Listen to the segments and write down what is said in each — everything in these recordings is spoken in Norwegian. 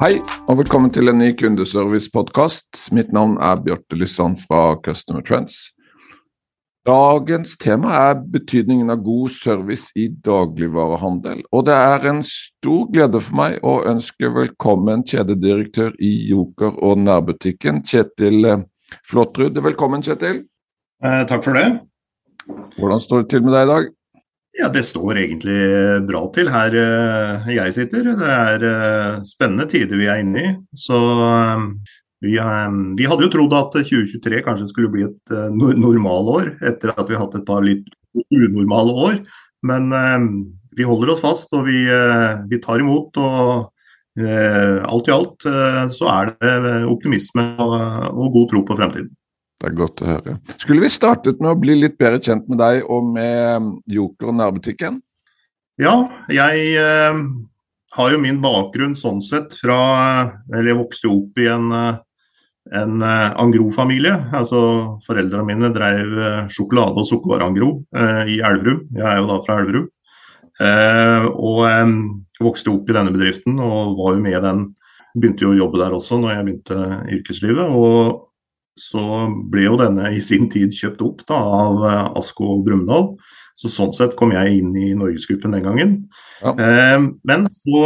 Hei, og velkommen til en ny kundeservice-podkast. Mitt navn er Bjarte Lysand fra Customer Trends. Dagens tema er betydningen av god service i dagligvarehandel. Og det er en stor glede for meg å ønske velkommen kjededirektør i Joker og nærbutikken, Kjetil Flåtrud. Velkommen, Kjetil. Eh, takk for det. Hvordan står det til med deg i dag? Ja, Det står egentlig bra til her eh, jeg sitter. Det er eh, spennende tider vi er inne i. Så eh, vi, vi hadde jo trodd at 2023 kanskje skulle bli et normalår, etter at vi har hatt et par litt unormale år. Men vi holder oss fast og vi, vi tar imot. og alt i alt så er det optimisme og god tro på fremtiden. Det er godt å høre. Skulle vi startet med å bli litt bedre kjent med deg og med Joker og nærbutikken? Ja, jeg eh, har jo min bakgrunn sånn sett fra Eller jeg vokste opp i en, uh, en uh, Angro-familie. Altså Foreldrene mine drev uh, sjokolade- og sukkervareangro eh, i Elverum. Jeg er jo da fra Elverum. Eh, og vokste opp i denne bedriften og var jo med den. Begynte jo å jobbe der også når jeg begynte yrkeslivet. og så ble jo denne i sin tid kjøpt opp da, av eh, Asko Brumunddal. Så sånn sett kom jeg inn i Norgesgruppen den gangen. Ja. Eh, men så,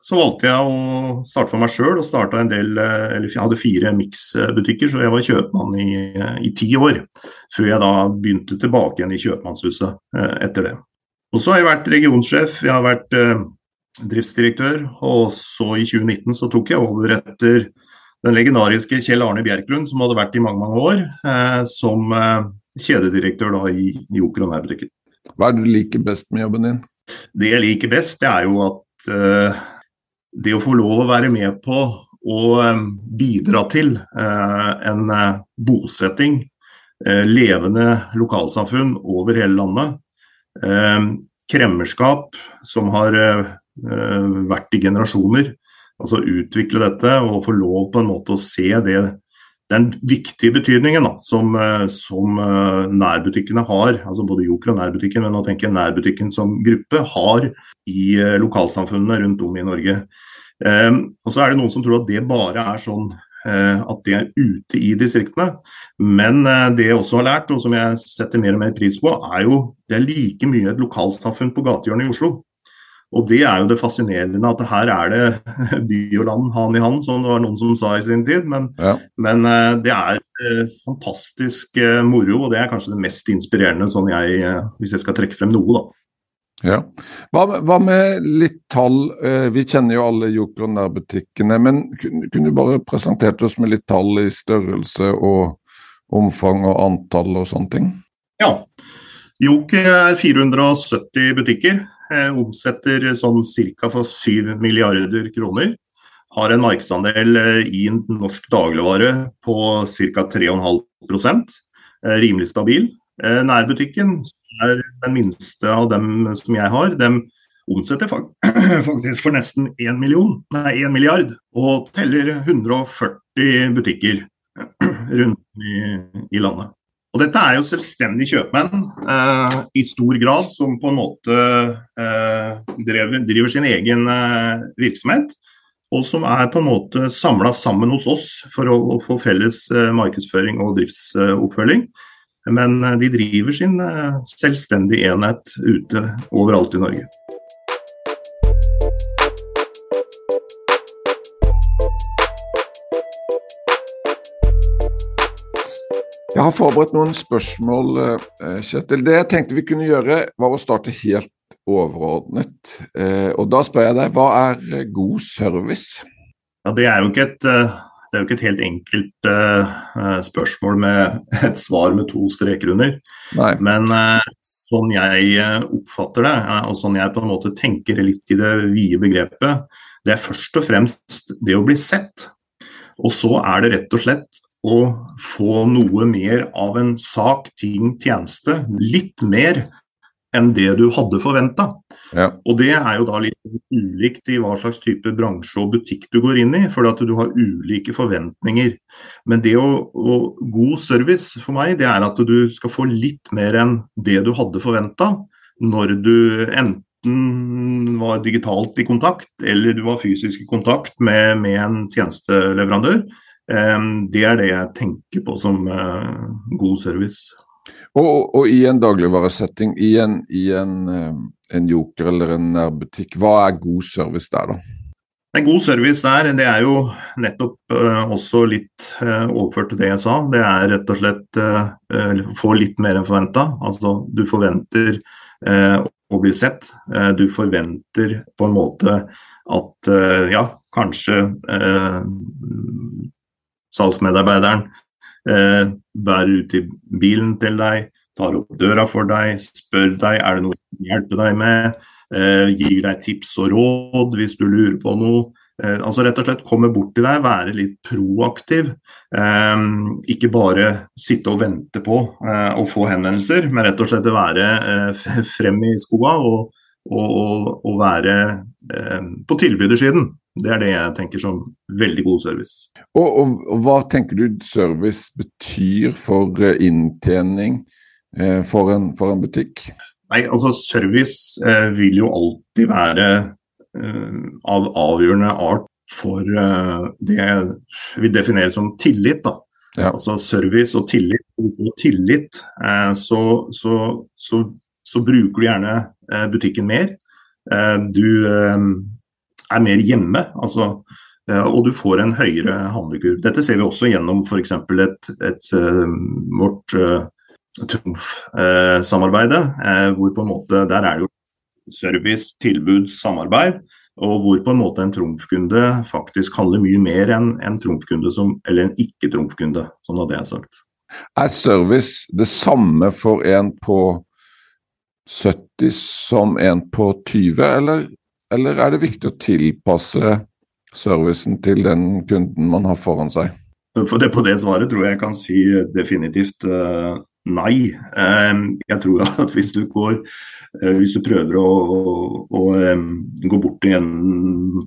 så, valgte jeg å starte for meg sjøl og starta en del eh, Eller jeg hadde fire Mix-butikker, så jeg var kjøpmann i, i, ti år. Før jeg da begynte tilbake igjen i kjøpmannshuset eh, etter det. Og så har jeg vært regionsjef, jeg har vært eh, driftsdirektør, og så i 2019 så tok jeg over etter den legendariske Kjell Arne Bjerklund, som hadde vært i mange mange år eh, som eh, kjededirektør da, i, Joker og nærbutikken. Hva er det du liker best med jobben din? Det jeg liker best, det er jo at eh, det å få lov å være med på å eh, bidra til eh, en eh, bosetting, levende lokalsamfunn over hele landet. kremmerskap som har vært i generasjoner altså utvikle dette og få lov på en måte å se det, den viktige betydningen da, som, eh, som eh, nærbutikkene har, altså både Joker og nærbutikken, men nå tenker jeg nærbutikken som gruppe, har i eh, lokalsamfunnene rundt om i Norge. Og så er det noen som tror at det bare er sånn at det er ute i distriktene. Men det jeg også har lært, og som jeg setter mer og mer pris på, er jo det er like mye et lokalsamfunn på gatehjørnet i Oslo. Og det er jo det fascinerende at her er det by og land hand i hand, som det var noen som sa i sin tid. Men, ja. men eh, det er eh, fantastisk eh, moro, og det er kanskje det mest inspirerende sånn jeg, hvis jeg skal trekke frem noe, da. Ja. Hva, hva, med litt tall? Vi kjenner jo alle Joker og nærbutikkene, men kunne, kunne du bare presentert oss med litt tall i størrelse og omfang og antall og sånne ting? Ja. Joker er 470 butikker. Eh, omsetter sånn ca. for 7 milliarder kroner. Har en markedsandel eh, i norsk dagligvare på ca. 3,5 eh, Rimelig stabil. Nærbutikken er den minste av dem som jeg har. De omsetter faktisk for nesten 1, million, nei, 1 milliard, og teller 140 butikker rundt i landet. Og Dette er jo selvstendige kjøpmenn eh, i stor grad, som på en måte eh, driver, driver, sin egen eh, virksomhet. Og som er på en måte samla sammen hos oss for å, å få felles eh, markedsføring og driftsoppfølging. Men eh, de driver sin selvstendige enhet ute overalt i Norge. Jeg har forberedt noen spørsmål, eh, Kjetil. Det jeg tenkte vi kunne gjøre, var å starte helt overordnet. Eh, og da spør jeg deg, hva er eh, god service? Ja, Det er jo ikke et, jo ikke et helt enkelt spørsmål med et svar med to streker under. Nei. Men sånn jeg oppfatter det, og sånn jeg på en måte tenker litt i det vide begrepet, det er først og fremst det å bli sett. Og så er det rett og slett å få noe mer av en sak, ting, tjeneste. Litt mer enn det du hadde forventa. Ja. Og det er jo da litt ulikt i hva slags type bransje og butikk du går inn i, for at du har ulike forventninger. Men det å, å god service for meg, det er at du skal få litt mer enn det du hadde forventa når du enten var digitalt i kontakt eller du var fysisk i kontakt med, med en tjenesteleverandør. Det er det jeg tenker på som eh, god service. Og, og, i en dagligvaresetting, i, en, i en, eh, en, joker eller en nærbutikk, hva er god service der, da? En god service der, det er jo nettopp uh, også litt overført til det jeg sa. Det er rett og slett uh, få litt mer enn forventa. Altså du forventer å bli sett. du forventer på en måte at ja, kanskje salgsmedarbeideren eh, bærer ut i bilen til deg, tar opp døra for deg, spør deg er det noe jeg kan hjelpe deg med, eh, gir deg tips og råd hvis du lurer på noe. Eh, altså rett og slett komme bort til deg, være litt proaktiv. Eh, ikke bare sitte og vente på eh, å få henvendelser, men rett og slett være eh, frem i skoa og, og, og, og være på tilbydersiden. Det er det jeg tenker som veldig god service. Og, og, og Hva tenker du service betyr for eh, inntjening eh, for, en, for, en, butikk? Nei, altså Service eh, vil jo alltid være eh, av avgjørende art for eh, det vi definerer som tillit. da. Ja. Altså Service og tillit. Hvis du får tillit, eh, så, så, så, så, bruker du gjerne butikken mer. Du er mer hjemme. altså eh, og du får en høyere handlekurv. Dette ser vi også gjennom f.eks. et, et uh, vårt uh, Trumf-samarbeidet. Hvor på en måte, Der er det jo service, tilbud, samarbeid. Og hvor på en måte en trumfkunde faktisk handler mye mer enn en trumfkunde som, eller en ikke-trumfkunde. Sånn hadde jeg sagt. Er service det samme for en på 70 som en på 20, eller eller er det viktig å tilpasse servicen til den kunden man har foran seg? For det, på det svaret tror jeg jeg kan si definitivt uh, nei. Um, jeg tror at hvis du går uh, hvis du prøver å, å, å um, gå bort til en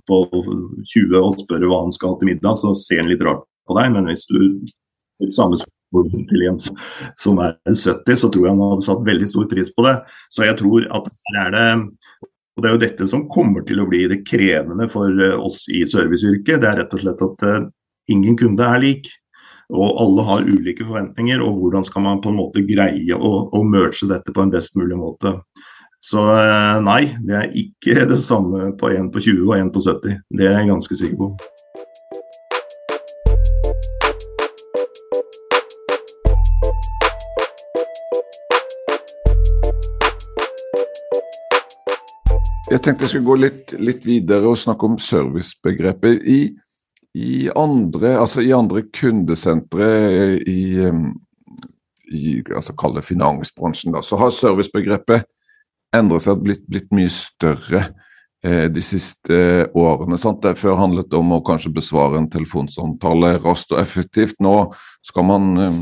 på 20 og spørre hva han skal ha til middag, så ser han litt rart på deg. Men hvis du samme spørsmål til en som er 70, så tror jeg han hadde satt veldig stor pris på det. Så jeg tror at her er det og Det er jo dette som kommer til å bli det krevende for eh, oss i serviceyrket. Det er rett og slett at uh, ingen kunde er lik. Og alle har ulike forventninger, og hvordan skal man på en måte greie å, å merge dette på en best mulig måte. Så uh, nei, det er ikke det samme på en på 20 og en på 70. Det er jeg ganske sikker på. Jeg tenkte jeg skulle gå litt, litt videre og snakke om servicebegrepet. I, i, andre, altså i andre kundesentre i, i altså kall det finansbransjen, da, så har servicebegrepet endret seg og blitt, blitt mye større eh, de siste eh, årene. Sant? Det før handlet om å kanskje besvare en telefonsamtale raskt og effektivt. Nå skal man eh,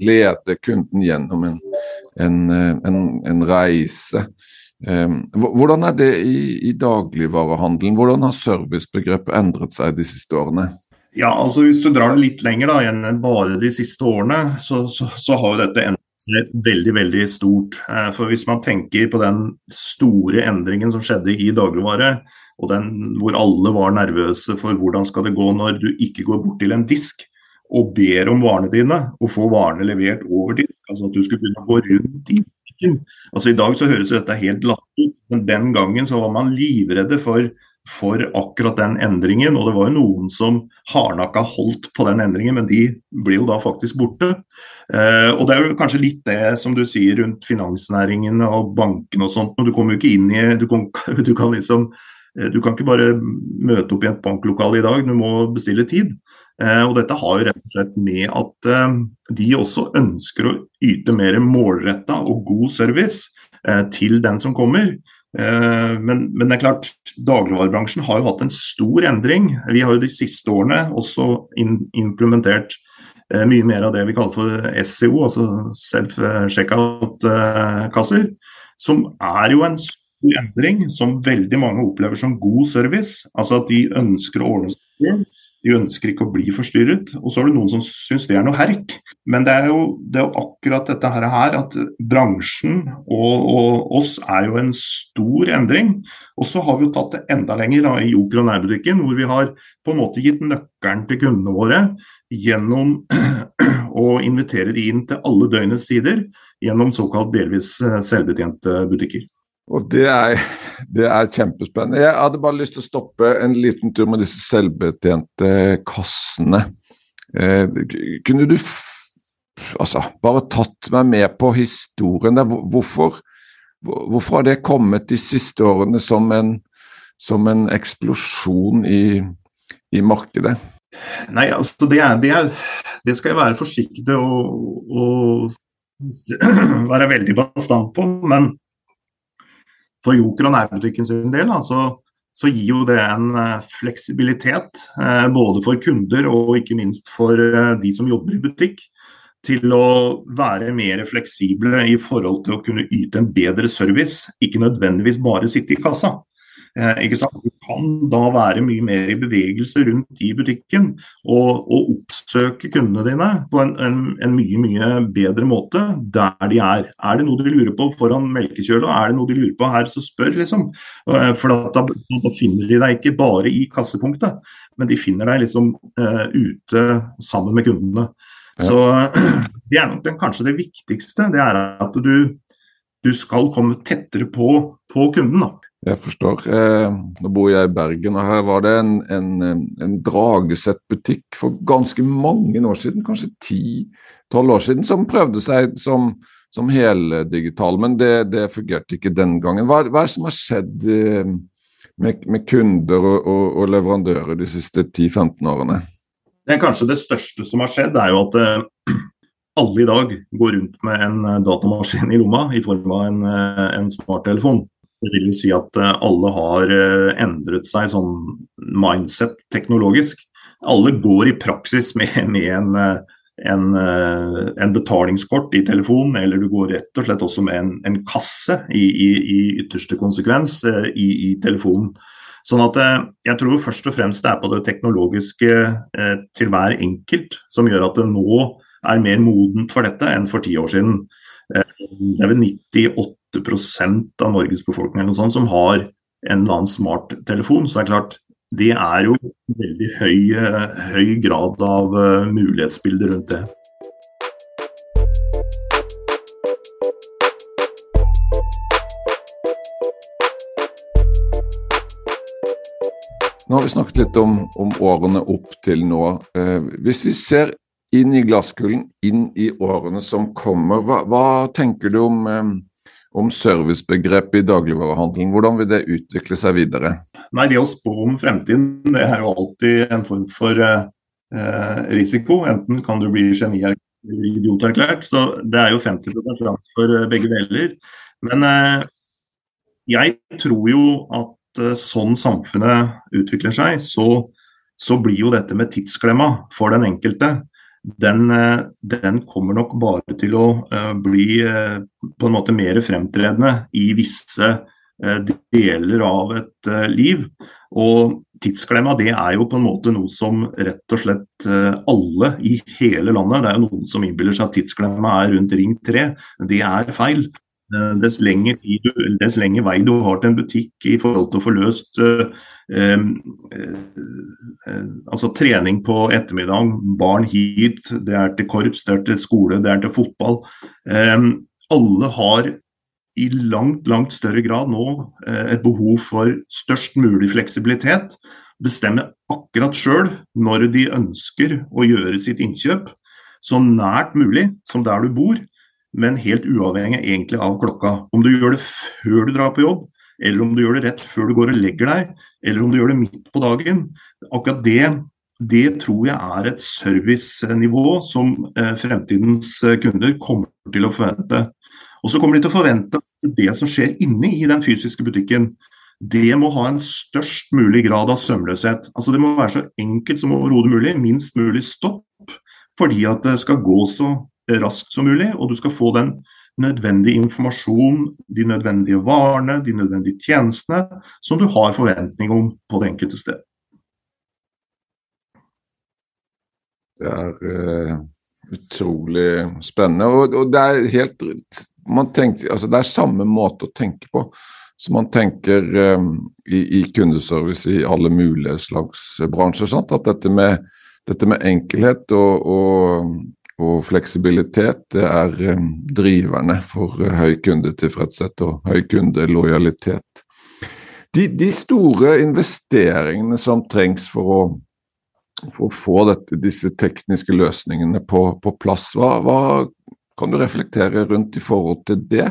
lede kunden gjennom en, en, eh, en, en reise. Ehm, hvordan er det i, i dagligvarehandelen? Hvordan har servicebegrepet endret seg de siste årene? Ja, altså Hvis du drar det litt lenger da, enn bare de siste årene, så, så, så har jo dette endret seg veldig veldig stort. Eh, for Hvis man tenker på den store endringen som skjedde i dagligvare, og den, hvor alle var nervøse for hvordan skal det gå når du ikke går bort til en disk og ber om varene dine, og får varene levert over disk, altså at du skulle begynne å gå rundt i butikken. Altså I dag så høres dette helt latterlig ut, men den gangen så var man livredde for, for akkurat den endringen. Og det var jo noen som hardnakka holdt på den endringen, men de ble jo da faktisk borte. Eh, og det er jo kanskje litt det som du sier rundt finansnæringen og bankene og sånt. Du kommer jo ikke inn i Du kan, du kan liksom Du kan ikke bare møte opp i et banklokale i dag, du må bestille tid. Og dette har jo rett og slett med at de også ønsker å yte mer målretta og god service til den som kommer. Men, men, det er klart, dagligvarebransjen har jo hatt en stor endring. Vi har jo de siste årene også implementert Eh, mye mer av det vi kaller for SEO, altså self-checkout-kasser. Som er jo en endring som veldig mange opplever som god service. Altså at de ønsker å ordne seg selv de ønsker ikke å bli forstyrret. Og så er det noen som syns det er noe herk. Men det er jo, det er jo akkurat dette her, at bransjen og, og, oss er jo en stor endring. Og så har vi jo tatt det enda lenger da, i Joker og nærbutikken, hvor vi har på en måte gitt nøkkelen til kundene våre gjennom å invitere de inn til alle døgnets sider gjennom såkalt delvis eh, selvbetjente butikker. Og det er, det er, kjempespennende. Jeg hadde bare lyst til å stoppe en liten tur med disse selvbetjente kassene. Eh, kunne du altså, bare tatt meg med på historien der? Hvorfor, hvorfor har det kommet de siste årene som en, som en eksplosjon i, i, markedet? Nei, altså det, er, det, er, det skal jeg være forsiktig og, og være veldig bastant på. men for Joker og nærbutikken sin del så, så, gir jo det en eh, fleksibilitet eh, både for kunder og ikke minst for eh, de som jobber i butikk. Til å være mer fleksible i forhold til å kunne yte en bedre service, ikke nødvendigvis bare sitte i kassa. Eh, ikke sant? Du kan da være mye mer i bevegelse rundt i butikken og, og oppsøke kundene dine på en, en, en, mye mye bedre måte der de er. Er det noe de lurer på foran melkekjøla, er det noe de lurer på her, så spør, liksom. Eh, for da, da, finner de deg ikke bare i kassepunktet, men de finner deg liksom uh, ute sammen med kundene. Så det er nok den, kanskje det viktigste. Det er at du, du skal komme tettere på, på kunden. da. Jeg forstår. Eh, nå bor jeg i Bergen, og her var det en, en, en Dragesett-butikk for ganske mange år siden, kanskje 10-12 år siden, som prøvde seg som, som heldigital, men det, det, fungerte ikke den gangen. Hva, hva er det som har skjedd eh, med, med, kunder og, og, og, leverandører de siste 10-15 årene? Det kanskje det største som har skjedd, er jo at eh, alle i dag går rundt med en datamaskin i lomma i form av en, en smarttelefon. Det vil jo si at eh, alle har eh, endret seg sånn mindset teknologisk. Alle går i praksis med, med en, eh, en, en, betalingskort i telefonen, eller du går rett og slett også med en, en kasse i, i, i, ytterste konsekvens i, i, telefonen. Sånn at Jeg tror først og fremst det er på det teknologiske til hver enkelt som gjør at det nå er mer modent for dette enn for ti år siden. Det er vel 98 av Norges befolkning eller noe sånt, som har en eller annen smarttelefon. Så det er klart, det er jo veldig høy, høy grad av uh, mulighetsbilde rundt det. Nå har vi snakket litt om, om årene opp til nå. Eh, hvis vi ser inn i glasskulen, inn i årene som kommer, hva, hva tenker du om eh, om servicebegrepet i dagligvarehandelen. Hvordan vil det utvikle seg videre? Nei, Det å spå om fremtiden det er jo alltid en form for eh, risiko. Enten kan du bli geni eller idioterklært. Så det er jo 50 sjanse for eh, begge deler. Men eh, jeg tror jo at eh, sånn samfunnet utvikler seg, så, så blir jo dette med tidsklemma for den enkelte den, eh, den, kommer nok bare til å uh, bli uh, på en måte mer fremtredende i visse deler av et liv. Og tidsklemma det er jo på en måte noe som rett og slett alle i hele landet Det er jo noen som innbiller seg at tidsklemma er rundt Ring 3. Det er feil. Dess lenger, dess lenger, vei du har til en butikk i forhold til å få løst eh, eh, altså trening på ettermiddagen, barn hit, det er til korps, det er til skole, det er til fotball. Eh, alle har i langt, langt større grad nå eh, et behov for størst mulig fleksibilitet. Bestemme akkurat sjøl når de ønsker å gjøre sitt innkjøp. Så nært mulig som der du bor, men helt uavhengig egentlig av klokka. Om du gjør det før du drar på jobb, eller om du gjør det rett før du går og legger deg, eller om du gjør det midt på dagen. Akkurat det, det tror jeg er et servicenivå som eh, fremtidens eh, kunder kommer til å forvente. Og så kommer de til å forvente at det som skjer inne i den fysiske butikken, det må ha en størst mulig grad av sømløshet. Altså Det må være så enkelt som overhodet mulig, minst mulig stopp, fordi at det skal gå så raskt som mulig, og du skal få den nødvendige informasjon, de nødvendige varene, de nødvendige tjenestene som du har forventning om på det enkelte sted. Det er uh, utrolig spennende. Og, og, det er helt tenker, altså Det er samme måte å tenke på som man tenker um, i, i, kundeservice i alle mulige slags bransjer. Sant? At dette med, dette med enkelhet og, og og fleksibilitet det er um, driverne for uh, høy kundetilfredshet og høy kundelojalitet. De, de, store investeringene som trengs for å, for å få dette, disse tekniske løsningene på, på plass, hva, hva, kan du reflektere rundt i forhold til det?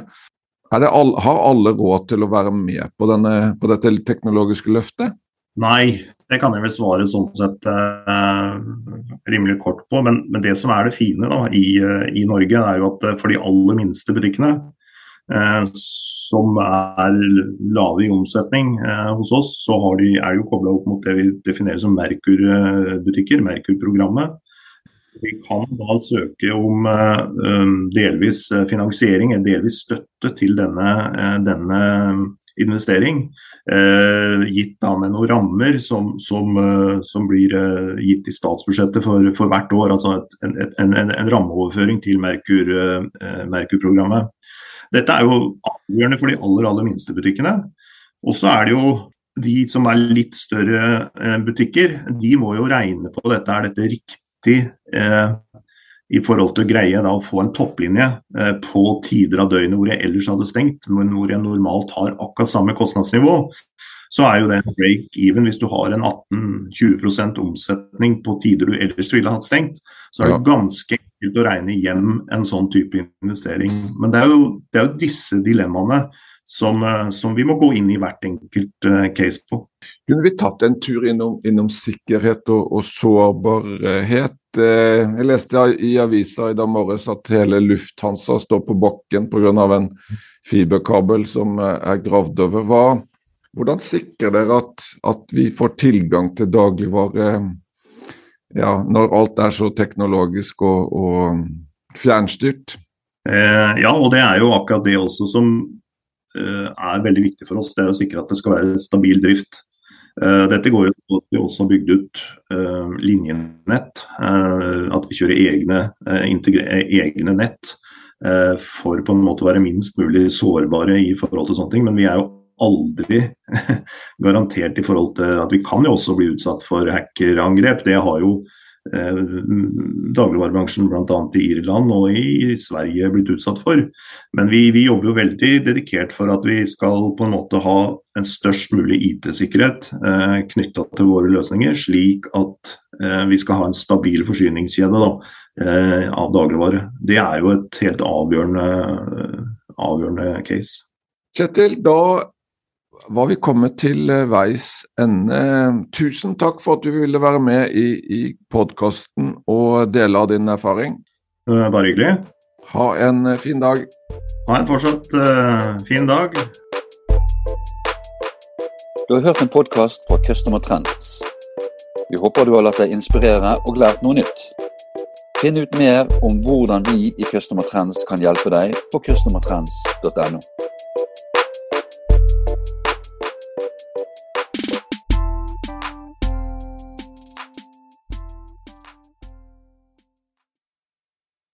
det all, har alle råd til å være med på, denne, på dette teknologiske løftet? Nei, det kan jeg vel svare sånn sett eh, rimelig kort på. Men, men, det som er det fine da, i, eh, i, Norge, er jo at eh, for de aller minste butikkene, eh, som er lave i omsetning eh, hos oss, så de, er de jo kobla opp mot det vi definerer som Merkur-butikker, Merkur-programmet. Vi kan da søke om uh, delvis finansiering, delvis støtte til denne, denne investering. Eh, gitt da med noen rammer som, som, eh, som blir eh, gitt i statsbudsjettet for, for hvert år. Altså en, en, en, en rammeoverføring til Merkur-programmet. Merkur Dette er jo avgjørende for de aller, aller minste butikkene. Og så er det jo de som er litt større butikker, de må jo regne på dette. Er dette riktig eh, i forhold til å greie da, å få en topplinje eh, på tider av døgnet hvor jeg ellers hadde stengt, hvor jeg normalt har akkurat samme kostnadsnivå, så er jo det en break even hvis du har en 18-20% omsetning på tider du ellers ville hatt stengt. Så er det ganske enkelt å regne hjem en sånn type investering. Men det er jo, det er jo disse dilemmaene som, eh, som, vi må gå inn i hvert enkelt uh, case på. Kunne vi tatt en tur innom, innom sikkerhet og, og sårbarhet? Eh, jeg leste i avisa i dag morges at hele Lufthansa står på bakken pga. en fiberkabel som er gravd over. Hva, hvordan sikrer dere at, at, vi får tilgang til dagligvare ja, når alt er så teknologisk og, og fjernstyrt? Eh, ja, og det er jo akkurat det også som eh, er veldig viktig for oss. Det er å sikre at det skal være stabil drift. Eh, dette går jo på at vi også har bygd ut uh, linjenett. At vi kjører egne, egne nett for på en måte å være minst mulig sårbare i forhold til sånne ting. Men vi er jo aldri garantert i forhold til at vi kan jo også bli utsatt for hackerangrep. Det har jo Eh, dagligvarebransjen bl.a. i Irland og i Sverige blitt utsatt for. Men vi, vi, jobber jo veldig dedikert for at vi skal på en måte ha en størst mulig IT-sikkerhet eh, knytta til våre løsninger, slik at eh, vi skal ha en stabil forsyningskjede da, eh, av dagligvare. Det er jo et helt avgjørende, avgjørende case. Kjetil, da var vi kommet til eh, veis ende. Tusen takk for at du ville være med i, i podkasten og dele av din erfaring. Bare hyggelig. Ha en eh, fin dag. Ha en fortsatt uh, fin dag. Du har hørt en podkast fra Customer Trends. Vi håper du har latt deg inspirere og lært noe nytt. Finn ut mer om hvordan vi i Customer Trends kan hjelpe deg på customertrends.no.